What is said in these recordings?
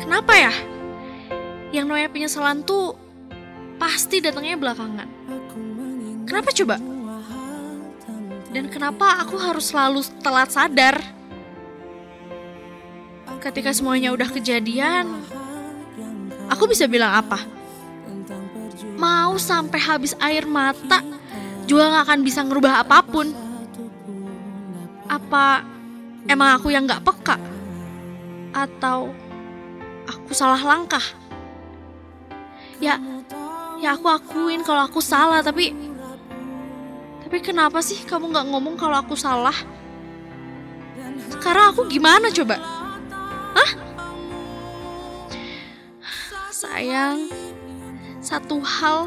Kenapa ya? Yang namanya penyesalan tuh pasti datangnya belakangan. Kenapa coba? Dan kenapa aku harus selalu telat sadar? Ketika semuanya udah kejadian, aku bisa bilang apa? Mau sampai habis air mata juga gak akan bisa ngerubah apa pun. Apa emang aku yang gak peka? Atau aku salah langkah? Ya, ya aku akuin kalau aku salah, tapi tapi kenapa sih kamu gak ngomong kalau aku salah? Sekarang aku gimana coba? Hah? Sayang, satu hal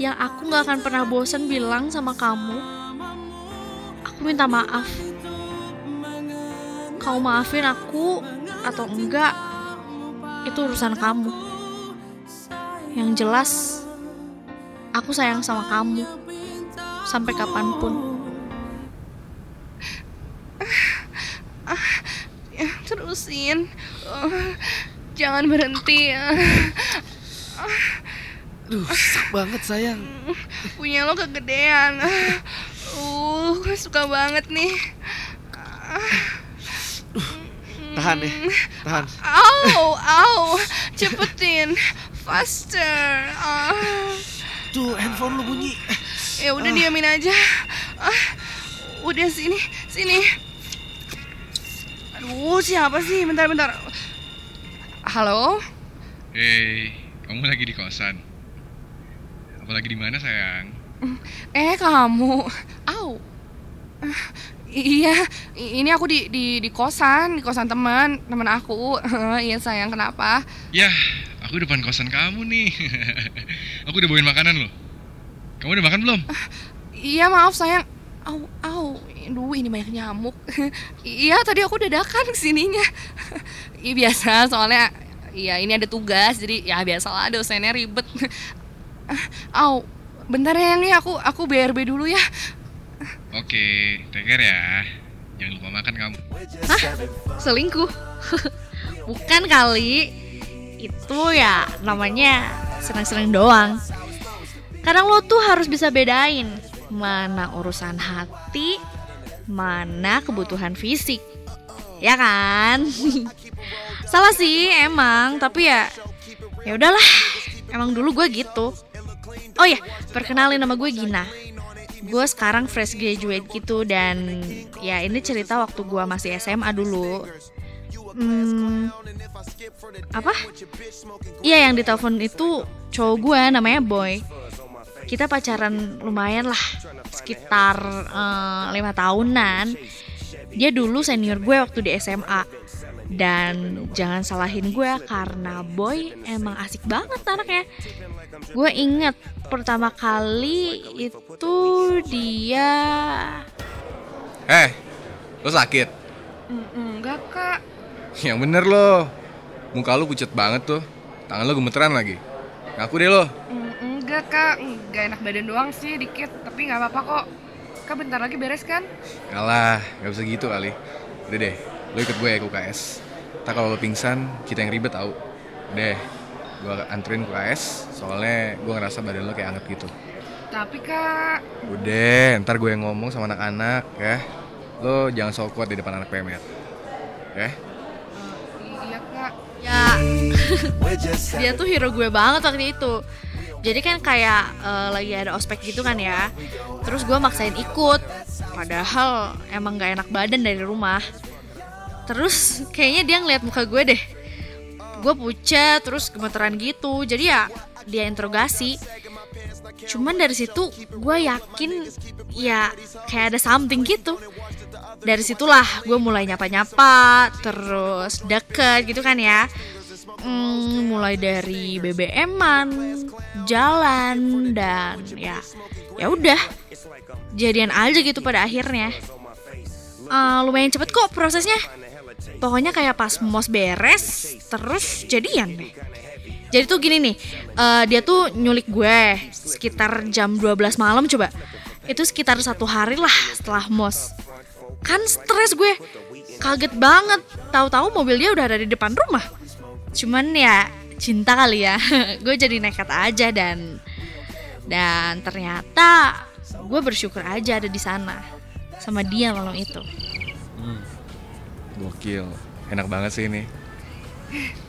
yang aku gak akan pernah bosan bilang sama kamu, aku minta maaf. Kau maafin aku atau enggak, itu urusan kamu. Yang jelas, aku sayang sama kamu sampai kapan pun. Terusin. Jangan berhenti. Duh, sak banget sayang. Punya lo kegedean. Uh, gue suka banget nih. Tahan deh, tahan. Au, au, cepetin, faster. Ah. Tuh, handphone lu bunyi. Ya udah diamin aja. Ah, udah sini, sini. Aduh, siapa sih? Bentar, bentar. Halo? Hei, kamu lagi di kosan? Apalagi di mana sayang? Eh, kamu. Au. Ah, Iya, ini aku di di di kosan, di kosan teman, teman aku. Iya sayang, kenapa? Yah, aku depan kosan kamu nih. aku udah bawain makanan loh. Kamu udah makan belum? Iya maaf sayang. Au, au, Duh, ini banyak nyamuk. iya, tadi aku dadakan ke sininya. Iya biasa, soalnya iya ini ada tugas, jadi ya biasalah dosennya ribet. Au, bentar ya nih aku aku BRB dulu ya. Oke, take care ya. Jangan lupa makan kamu. Hah? Selingkuh? Bukan kali. Itu ya namanya senang-senang doang. Kadang lo tuh harus bisa bedain mana urusan hati, mana kebutuhan fisik. Ya kan? Salah sih emang, tapi ya ya udahlah. Emang dulu gue gitu. Oh ya, perkenalin nama gue Gina. Gue sekarang fresh graduate gitu dan ya ini cerita waktu gue masih SMA dulu. Hmm, apa? Iya yang ditelepon itu cowok gue namanya Boy. Kita pacaran lumayan lah, sekitar eh, lima tahunan. Dia dulu senior gue waktu di SMA. Dan jangan salahin gue karena Boy emang asik banget anaknya. Gue inget pertama kali itu dia Eh, lo sakit? Enggak kak. Yang bener lo. Muka lu pucet banget tuh. Tangan lo gemeteran lagi. Ngaku deh lo. Enggak kak, enggak enak badan doang sih dikit, tapi nggak apa-apa kok. Kak bentar lagi beres kan? Kalah, gak bisa gitu kali. Udah deh, lo ikut gue ya ke UKS. Ntar kalau lo pingsan, kita yang ribet tau. Udah, gue anterin ke UKS. Soalnya gue ngerasa badan lo kayak anget gitu. Tapi kak, Udah, ntar gue yang ngomong sama anak-anak ya. Lo jangan sok kuat di depan anak PMR. Ya? iya kak. ya dia tuh hero gue banget waktu itu jadi kan kayak eh, lagi ada ospek gitu kan ya terus gue maksain ikut padahal emang gak enak badan dari rumah terus kayaknya dia ngeliat muka gue deh gue pucat terus gemeteran gitu. Jadi ya dia interogasi. Cuman dari situ gue yakin ya kayak ada something gitu. Dari situlah gue mulai nyapa-nyapa terus deket gitu kan ya. Hmm, mulai dari BBM-an jalan dan ya ya udah. Jadian aja gitu pada akhirnya. Eh, lumayan cepet kok prosesnya pokoknya kayak pas mos beres terus jadian deh jadi tuh gini nih eh, dia tuh nyulik gue sekitar jam 12 malam coba itu sekitar satu hari lah setelah mos Kan stres gue. Kaget banget. Tahu-tahu mobil dia udah ada di depan rumah. Cuman ya cinta kali ya. gue jadi nekat aja dan dan ternyata gue bersyukur aja ada di sana sama dia malam itu. Gokil. Enak banget sih ini.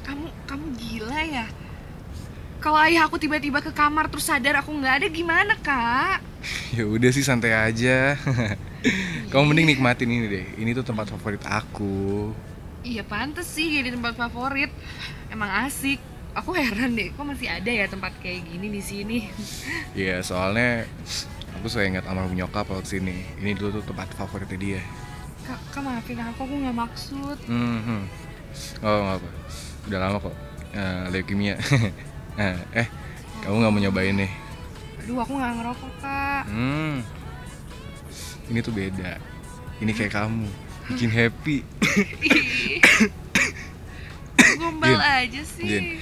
Kamu kamu gila ya? Kalau ayah aku tiba-tiba ke kamar terus sadar aku nggak ada gimana kak? Ya udah sih santai aja. Kamu mending nikmatin ini deh. Ini tuh tempat favorit aku. Iya pantes sih jadi tempat favorit. Emang asik. Aku heran deh, kok masih ada ya tempat kayak gini di sini? Iya, soalnya aku suka ingat almarhum nyokap waktu sini. Ini dulu tuh tempat favoritnya dia. Kak, kak maafin aku, aku nggak maksud. Hmm. Oh, nggak apa. Udah lama kok. Eh, leukemia. Eh, eh, kamu nggak mau nyobain nih? Aduh, aku nggak ngerokok kak. Hmm. Ini tuh beda. Ini kayak kamu. Bikin happy. Gombal aja sih. Gin.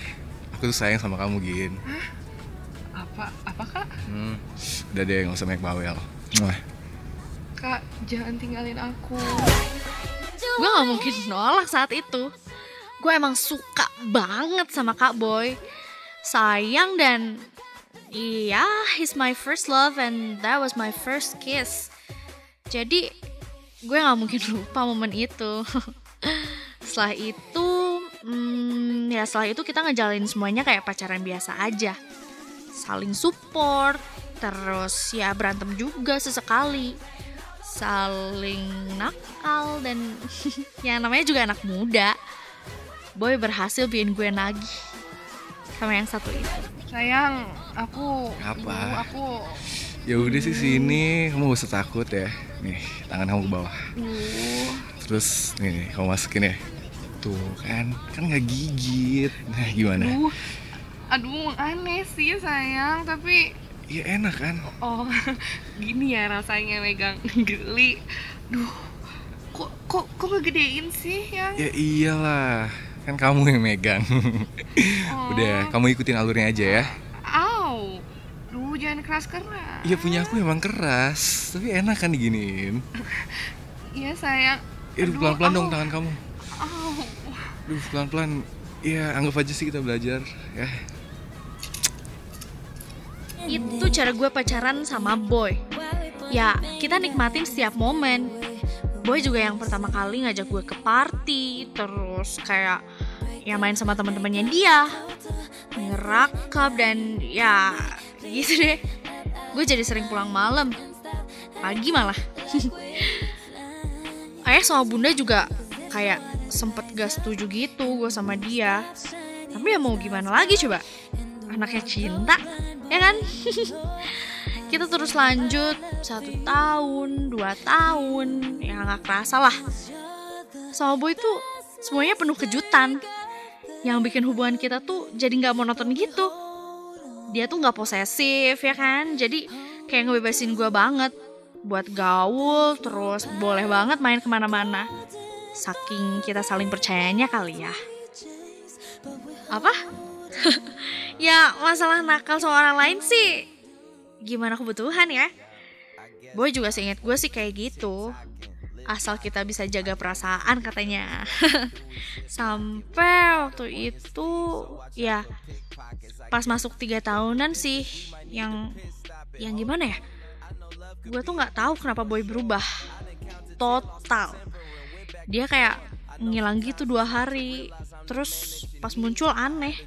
Aku tuh sayang sama kamu, Gin. Apa apa kak? Hmm. Udah deh, nggak usah banyak bawel. Mwah. Kak, jangan tinggalin aku. Gue gak mungkin nolak saat itu. Gue emang suka banget sama Kak Boy. Sayang dan iya, he's my first love and that was my first kiss. Jadi gue gak mungkin lupa momen itu. setelah itu, hmm, ya setelah itu kita ngejalanin semuanya kayak pacaran biasa aja. Saling support, terus ya berantem juga sesekali saling nakal dan yang namanya juga anak muda. Boy berhasil bikin gue nagih sama yang satu itu. Sayang, aku Apa? Aku Ya udah sih sini, kamu gak usah takut ya. Nih, tangan kamu ke bawah. Duh, Terus nih, nih kamu masukin ya. Tuh kan, kan nggak gigit. Nah gimana? aduh. Aduh, aneh sih sayang, tapi Iya enak kan? oh gini ya rasanya megang geli. Duh, kok kok kok ngegedein sih yang? Ya iyalah, kan kamu yang megang. Oh. Udah, kamu ikutin alurnya aja ya. Au. Duh, jangan keras-keras. Iya punya aku emang keras, tapi enak kan diginiin. Iya sayang. Ya Aduh, pelan-pelan dong tangan kamu. Au. Duh pelan-pelan. Ya anggap aja sih kita belajar ya. Itu cara gue pacaran sama Boy. Ya, kita nikmatin setiap momen. Boy juga yang pertama kali ngajak gue ke party, terus kayak ya main sama teman-temannya dia, ngerakap dan ya gitu deh. Gue jadi sering pulang malam, pagi malah. Ayah sama bunda juga kayak sempet gak setuju gitu gue sama dia. Tapi ya mau gimana lagi coba? Anaknya cinta, ya kan? Kita terus lanjut satu tahun, dua tahun, ya nggak kerasa lah. Sama Boy tuh semuanya penuh kejutan. Yang bikin hubungan kita tuh jadi nggak monoton gitu. Dia tuh nggak posesif ya kan, jadi kayak ngebebasin gue banget buat gaul, terus boleh banget main ke mana-mana. Saking kita saling percayanya kali ya. Apa? ya masalah nakal sama orang lain sih gimana kebutuhan ya? Boy juga seingat gue sih kayak gitu. Asal kita bisa jaga perasaan katanya. Sampai waktu itu ya pas masuk tiga tahunan sih yang yang gimana ya? Gue tuh nggak tahu kenapa Boy berubah. Total. Dia kayak ngilang gitu dua hari. Terus pas muncul aneh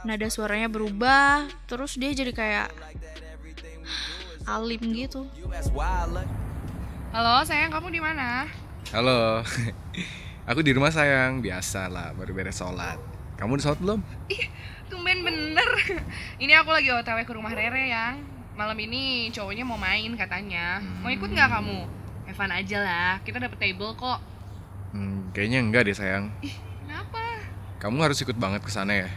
nada suaranya berubah terus dia jadi kayak alim gitu Halo, sayang, kamu di mana? Halo, aku di rumah sayang, biasa lah, baru beres sholat. Kamu udah sholat belum? Ih, tumben bener. Ini aku lagi otw ke rumah Rere yang malam ini cowoknya mau main katanya. Mau ikut nggak kamu? Evan aja lah, kita dapet table kok. Hmm, kayaknya enggak deh sayang. Ih, kenapa? Kamu harus ikut banget ke sana ya.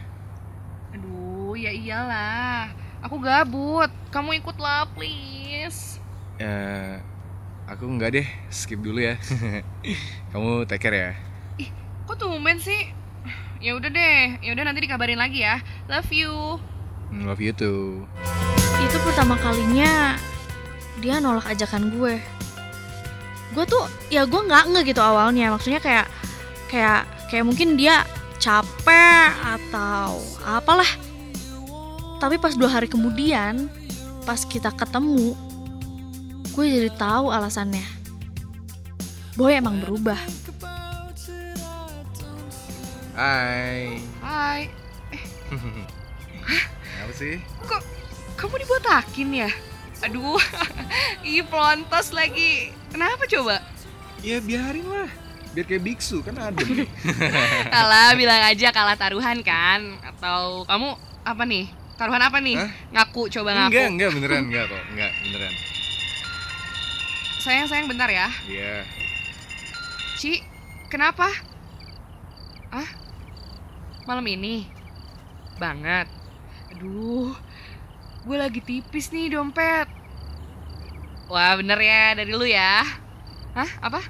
Ya iyalah. Aku gabut. Kamu ikutlah, please. Ya, aku enggak deh, skip dulu ya. Kamu take care ya. Ih, kok tumben sih? Ya udah deh, ya udah nanti dikabarin lagi ya. Love you. Hmm, Love you too. itu pertama kalinya dia nolak ajakan gue gue tuh ya gue nggak nge gitu awalnya maksudnya kayak kayak kayak mungkin dia capek atau apalah tapi pas dua hari kemudian pas kita ketemu gue jadi tahu alasannya boy emang berubah Hai. Hai, Apa sih? kok kamu dibotakin ya? Aduh, ih pelontos lagi. Kenapa coba? Ya biarin lah. Biar kayak biksu kan adem. Kalah bilang aja kalah taruhan kan? Atau kamu apa nih? Taruhan apa nih? Hah? Ngaku, coba ngaku. enggak, enggak beneran enggak kok. Enggak, beneran. Sayang, sayang bentar ya. Iya. Ci, kenapa? Ah? Malam ini? Banget. Aduh, gue lagi tipis nih dompet. Wah, bener ya dari lu ya. Hah? Apa?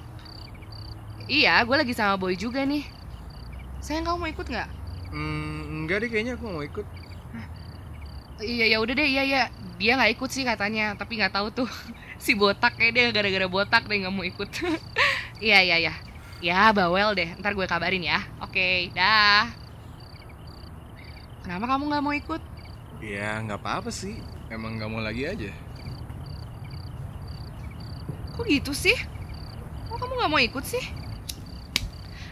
Iya, gue lagi sama Boy juga nih. Sayang, kamu mau ikut nggak? Hmm, enggak deh kayaknya aku mau ikut. Iya, ya udah deh, iya ya. Dia nggak ikut sih katanya, tapi nggak tahu tuh si botak kayak dia gara-gara botak deh nggak mau ikut. iya, iya, iya. Ya, bawel deh. Ntar gue kabarin ya. Oke, dah. Kenapa kamu nggak mau ikut? Ya nggak apa-apa sih. Emang nggak mau lagi aja. Kok gitu sih? Kok kamu nggak mau ikut sih?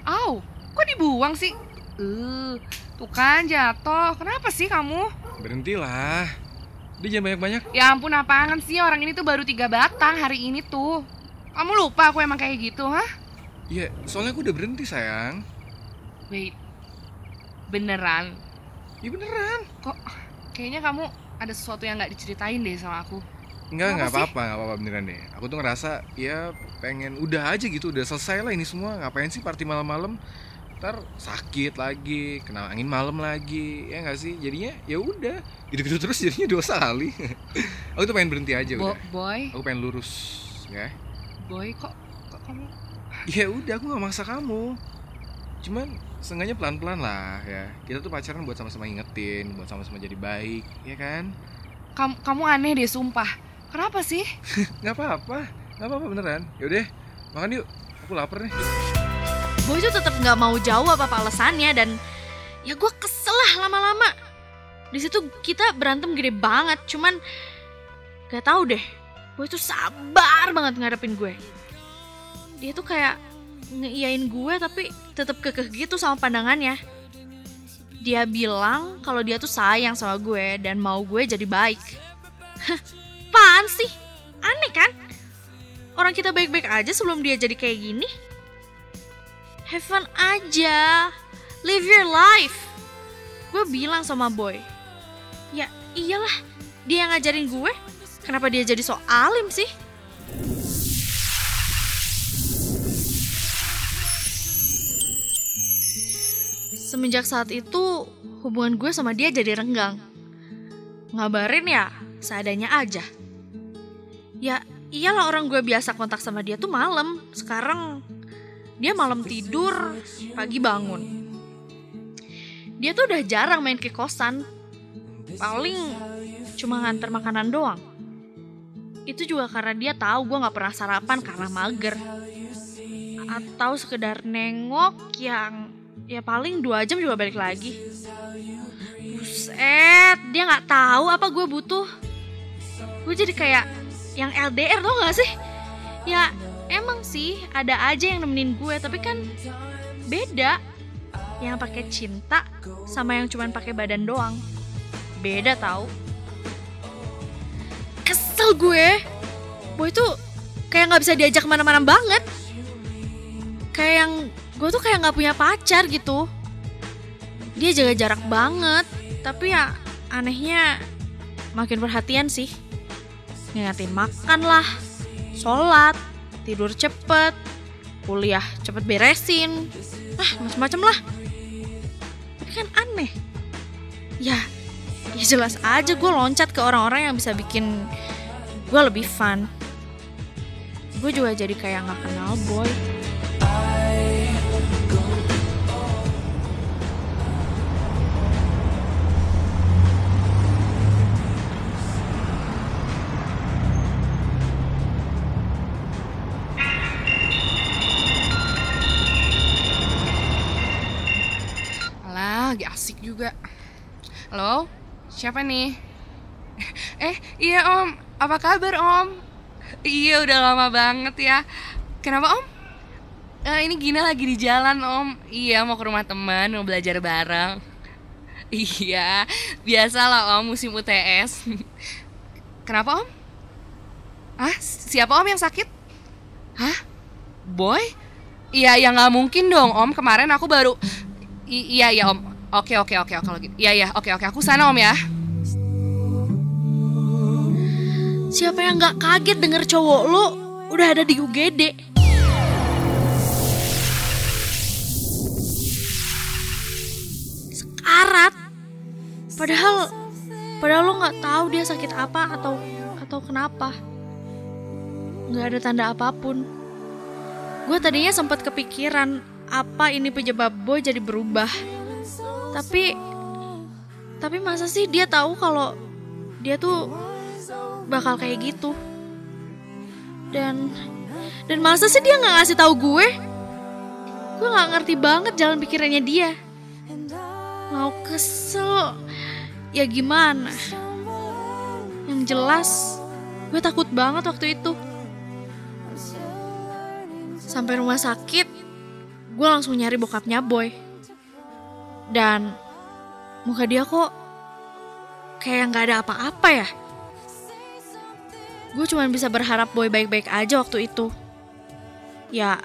Au, kok dibuang sih? Eh, tuh kan jatuh. Kenapa sih kamu? Berhentilah. Dia jangan banyak-banyak. Ya ampun, apaan sih orang ini tuh baru tiga batang hari ini tuh. Kamu lupa aku emang kayak gitu, hah? Iya, soalnya aku udah berhenti sayang. Wait, beneran? Iya beneran. Kok kayaknya kamu ada sesuatu yang nggak diceritain deh sama aku. Enggak, nggak apa-apa, nggak apa-apa beneran deh. Aku tuh ngerasa ya pengen udah aja gitu, udah selesai lah ini semua. Ngapain sih party malam-malam? Ntar sakit lagi, kena angin malam lagi, ya nggak sih? Jadinya ya udah, gitu-gitu terus jadinya dosa kali. aku tuh pengen berhenti aja Bo udah. boy, Aku pengen lurus, ya. boy kok kok kamu Ya udah, aku nggak maksa kamu. Cuman seenggaknya pelan-pelan lah ya. Kita tuh pacaran buat sama-sama ingetin, buat sama-sama jadi baik, ya kan? kamu, kamu aneh deh sumpah. Kenapa sih? Nggak apa-apa, nggak apa-apa beneran. Yaudah, makan yuk. Aku lapar nih. Boy tuh tetap nggak mau jawab apa alasannya dan ya gue kesel lah lama-lama. Di situ kita berantem gede banget cuman gak tahu deh. Boy tuh sabar banget ngadepin gue. Dia tuh kayak ngeiyain gue tapi tetap kekeh gitu sama pandangannya. Dia bilang kalau dia tuh sayang sama gue dan mau gue jadi baik. Apaan sih? Aneh kan? Orang kita baik-baik aja sebelum dia jadi kayak gini have fun aja. Live your life. Gue bilang sama boy ya iyalah dia yang ngajarin gue kenapa dia jadi so alim sih? Semenjak saat itu hubungan gue sama dia jadi renggang. Ngabarin ya seadanya aja. Ya iyalah orang gue biasa kontak sama dia tuh malam. Sekarang dia malam tidur, pagi bangun. Dia tuh udah jarang main ke kosan. Paling cuma nganter makanan doang. Itu juga karena dia tahu gue nggak pernah sarapan karena mager. Atau sekedar nengok yang ya paling dua jam juga balik lagi. Buset, dia nggak tahu apa gue butuh. Gue jadi kayak yang LDR tau gak sih? Ya emang sih ada aja yang nemenin gue tapi kan beda. Yang pakai cinta sama yang cuman pakai badan doang. Beda tau. Kesel gue. Boy tuh kayak nggak bisa diajak ke mana-mana banget. Kayak yang gue tuh kayak nggak punya pacar gitu. Dia jaga jarak banget. Tapi ya anehnya makin perhatian sih. Ngingetin makan lah sholat tidur cepet, kuliah cepet beresin, ah macam-macam lah. Tapi kan aneh. Ya, ya jelas aja gue loncat ke orang-orang yang bisa bikin gue lebih fun. Gue juga jadi kayak nggak kenal boy. Juga. Halo, siapa nih? Eh, iya om, apa kabar om? Iya udah lama banget ya. Kenapa om? Eh, ini Gina lagi di jalan om. Iya mau ke rumah teman, mau belajar bareng. Iya, biasalah om musim UTS. Kenapa om? Ah, siapa om yang sakit? Hah? Boy? Iya, ya nggak mungkin dong om. Kemarin aku baru. I- iya iya om. Oke oke oke kalau gitu. Iya iya oke oke aku sana om ya. Siapa yang nggak kaget denger cowok lo udah ada di UGD? Sekarat. Padahal padahal lo nggak tahu dia sakit apa atau atau kenapa. Nggak ada tanda apa pun. Gue tadinya sempat kepikiran apa ini penyebab boy jadi berubah. Tapi tapi masa sih dia tahu kalau dia tuh bakal kayak gitu? Dan dan masa sih dia nggak ngasih tahu gue? Gue nggak ngerti banget jalan pikirannya dia. Mau kesel ya gimana? Yang jelas gue takut banget waktu itu. Sampai rumah sakit gue langsung nyari bokapnya boy dan muka dia kok kayak nggak ada apa-apa ya. Gue cuma bisa berharap boy baik-baik aja waktu itu. Ya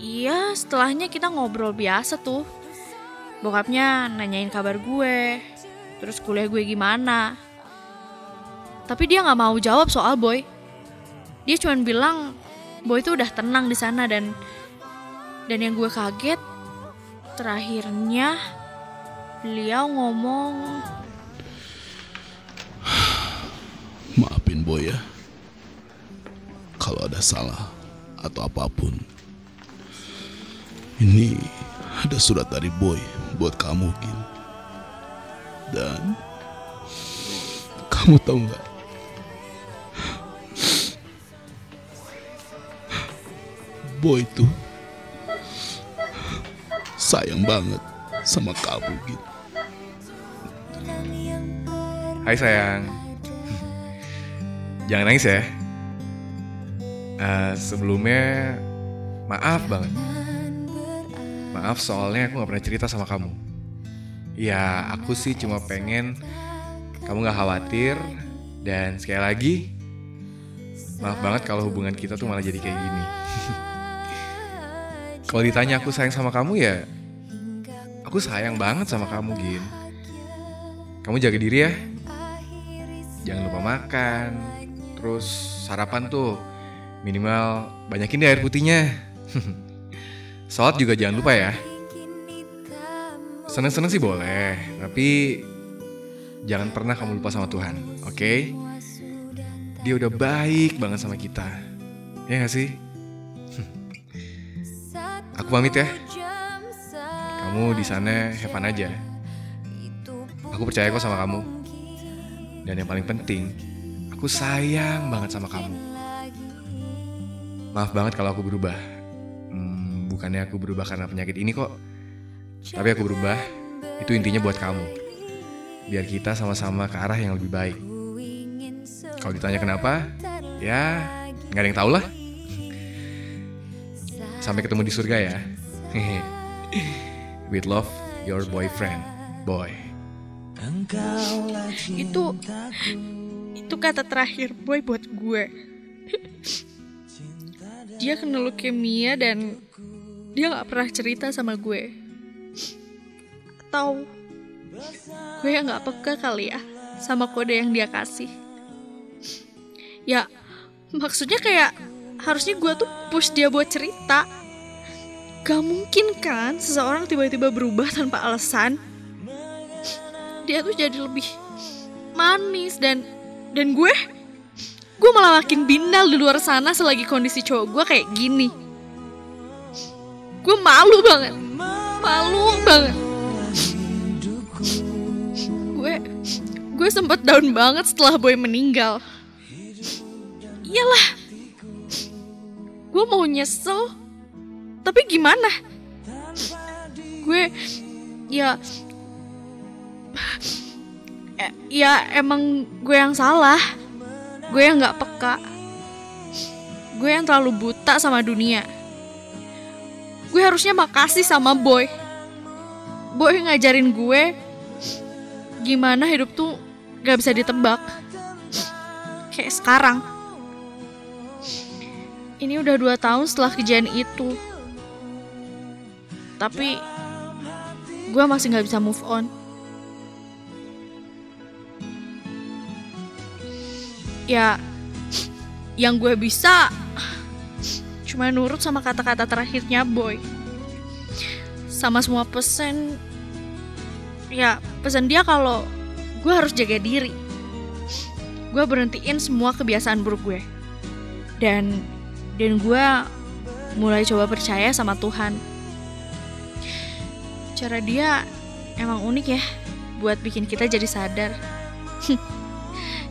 iya setelahnya kita ngobrol biasa tuh. Bokapnya nanyain kabar gue terus kuliah gue gimana. Tapi dia nggak mau jawab soal boy. Dia cuma bilang boy tuh udah tenang di sana dan dan yang gue kaget terakhirnya beliau ngomong Maafin Boy ya. Kalau ada salah atau apa pun. Ini ada surat dari Boy buat kamu, Gin. Dan kamu tahu nggak? Boy tuh sayang banget sama kamu, Gin. Hai sayang. Jangan nangis ya. Eh, sebelumnya maaf banget. Maaf soalnya aku gak pernah cerita sama kamu. Ya aku sih cuma pengen kamu gak khawatir dan sekali lagi maaf banget kalau hubungan kita tuh malah jadi kayak gini. kalau ditanya aku sayang sama kamu ya aku sayang banget sama kamu Gin. Kamu jaga diri ya. Jangan lupa makan. Terus sarapan tuh minimal banyakin deh air putihnya. Sholat juga jangan lupa ya. Seneng-seneng sih boleh, tapi jangan pernah kamu lupa sama Tuhan, oke? Dia udah baik banget sama kita. Ya gak sih? Aku pamit ya. Kamu di sana fun aja. Aku percaya kok sama kamu. Dan yang paling penting, aku sayang banget sama kamu. Maaf banget kalau aku berubah. Hmm, bukannya aku berubah karena penyakit ini kok. Tapi aku berubah, itu intinya buat kamu. Biar kita sama-sama ke arah yang lebih baik. Kalau ditanya kenapa, ya nggak ada yang tahu lah. Sampai ketemu di surga ya. With love, your boyfriend, boy. itu itu kata terakhir boy buat gue. Dia kena leukemia dan dia nggak pernah cerita sama gue. Atau gue yang nggak peka kali ya sama kode yang dia kasih. Ya maksudnya kayak harusnya gue tuh push dia buat cerita gak mungkin kan seseorang tiba-tiba berubah tanpa alasan? Dia tuh jadi lebih manis dan dan gue gue malah makin bindal di luar sana selagi kondisi cowok gue kayak gini. Gue malu banget malu banget. Gue gue sempet down banget setelah boy meninggal. Iyalah gue mau nyesel tapi gimana? Gue ya eh, ya emang gue yang salah. Gue yang nggak peka. Gue yang terlalu buta sama dunia. Gue harusnya makasih sama boy. Boy ngajarin gue gimana hidup tuh gak bisa ditebak. Kayak sekarang. Ini udah dua tahun setelah kejadian itu tapi gue masih nggak bisa move on. Ya yang gue bisa cuma nurut sama kata-kata terakhirnya boy. Sama semua pesan ya pesan dia kalau gue harus jaga diri. Gue berhentiin semua kebiasaan buruk gue. Dan dan gue mulai coba percaya sama Tuhan cara dia emang unik ya buat bikin kita jadi sadar.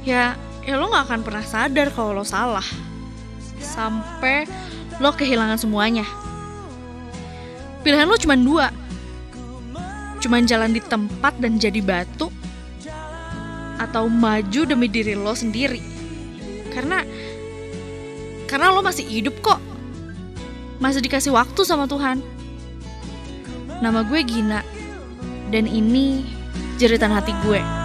Ya ya lo gak akan pernah sadar kalau lo salah sampai lo kehilangan semuanya. Pilihan lo cuma dua cuma jalan di tempat dan jadi batu atau maju demi diri lo sendiri. Karena karena lo masih hidup kok masih dikasih waktu sama Tuhan nama gue Gina. Dan ini jeritan hati gue